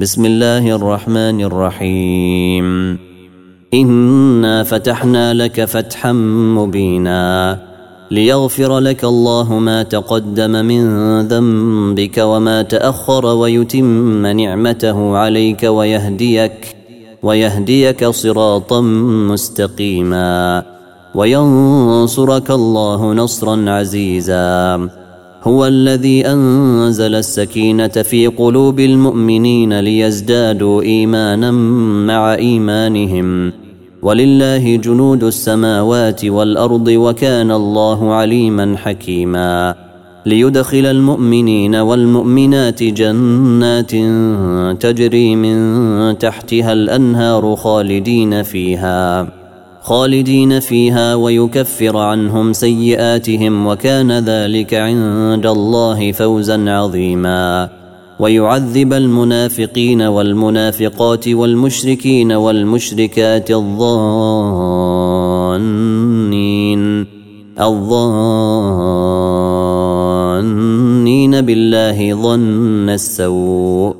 بسم الله الرحمن الرحيم انا فتحنا لك فتحا مبينا ليغفر لك الله ما تقدم من ذنبك وما تاخر ويتم نعمته عليك ويهديك ويهديك صراطا مستقيما وينصرك الله نصرا عزيزا هو الذي أنزل السكينة في قلوب المؤمنين ليزدادوا إيمانا مع إيمانهم. ولله جنود السماوات والأرض وكان الله عليما حكيما. ليدخل المؤمنين والمؤمنات جنات تجري من تحتها الأنهار خالدين فيها. خالدين فيها ويكفر عنهم سيئاتهم وكان ذلك عند الله فوزا عظيما. ويعذب المنافقين والمنافقات والمشركين والمشركات الظانين. الظانين بالله ظن السوء.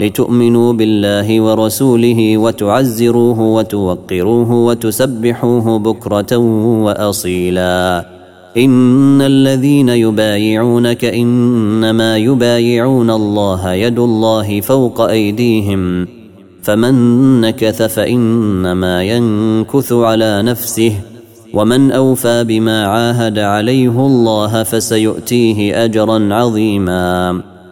لتؤمنوا بالله ورسوله وتعزروه وتوقروه وتسبحوه بكرة وأصيلا. إن الذين يبايعونك إنما يبايعون الله يد الله فوق أيديهم. فمن نكث فإنما ينكث على نفسه. ومن أوفى بما عاهد عليه الله فسيؤتيه أجرا عظيما.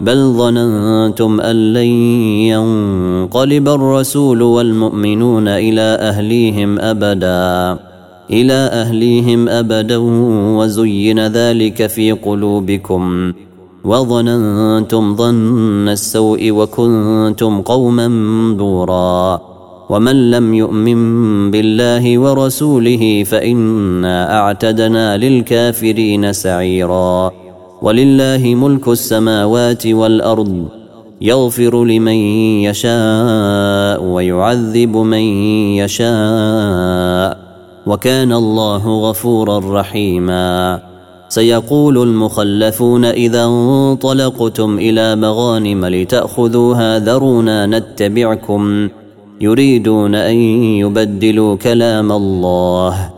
بل ظننتم أن لن ينقلب الرسول والمؤمنون إلى أهليهم أبدا إلى أهليهم أبدا وزين ذلك في قلوبكم. وظننتم ظن السوء وكنتم قوما بورا. ومن لم يؤمن بالله ورسوله فإنا أعتدنا للكافرين سعيرا. ولله ملك السماوات والأرض يغفر لمن يشاء ويعذب من يشاء وكان الله غفورا رحيما. سيقول المخلفون إذا انطلقتم إلى مغانم لتأخذوها ذرونا نتبعكم يريدون أن يبدلوا كلام الله.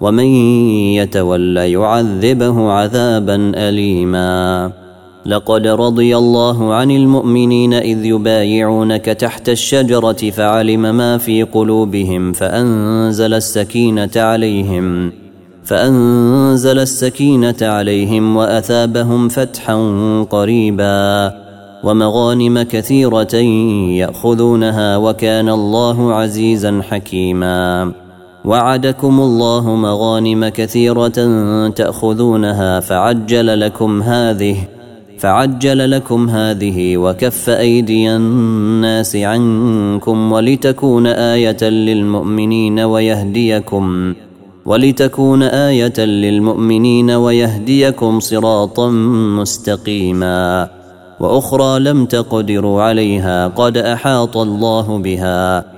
ومن يتول يعذبه عذابا اليما. لقد رضي الله عن المؤمنين إذ يبايعونك تحت الشجرة فعلم ما في قلوبهم فأنزل السكينة عليهم فأنزل السكينة عليهم وأثابهم فتحا قريبا. ومغانم كثيرة يأخذونها وكان الله عزيزا حكيما. وعدكم الله مغانم كثيرة تأخذونها فعجل لكم هذه فعجل لكم هذه وكف أيدي الناس عنكم ولتكون آية للمؤمنين ويهديكم ولتكون آية للمؤمنين ويهديكم صراطا مستقيما وأخرى لم تقدروا عليها قد أحاط الله بها.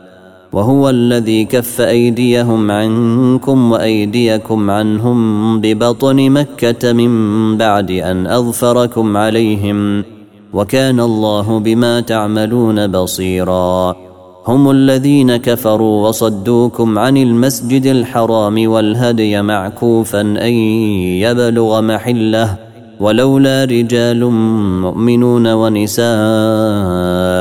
وهو الذي كف أيديهم عنكم وأيديكم عنهم ببطن مكة من بعد أن أظفركم عليهم وكان الله بما تعملون بصيرا. هم الذين كفروا وصدوكم عن المسجد الحرام والهدي معكوفا أن يبلغ محلة ولولا رجال مؤمنون ونساء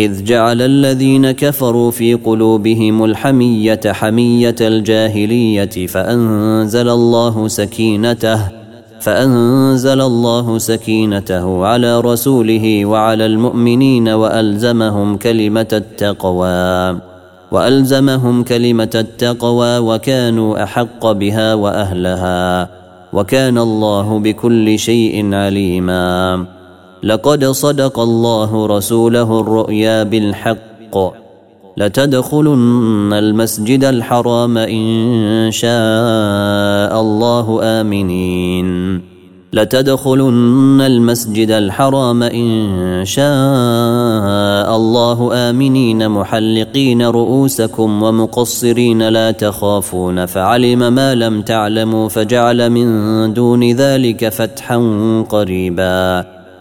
إذ جعل الذين كفروا في قلوبهم الحمية حمية الجاهلية فأنزل الله سكينته فأنزل الله سكينته على رسوله وعلى المؤمنين وألزمهم كلمة التقوى وألزمهم كلمة التقوى وكانوا أحق بها وأهلها وكان الله بكل شيء عليما. لقد صدق الله رسوله الرؤيا بالحق. لتدخلن المسجد الحرام إن شاء الله آمنين. لتدخلن المسجد الحرام إن شاء الله آمنين. محلقين رؤوسكم ومقصرين لا تخافون. فعلم ما لم تعلموا فجعل من دون ذلك فتحا قريبا.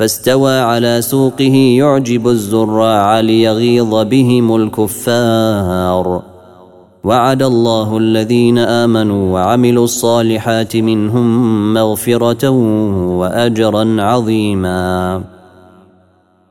فاستوى على سوقه يعجب الزراع ليغيظ بهم الكفار. وعد الله الذين آمنوا وعملوا الصالحات منهم مغفرة وأجرا عظيما.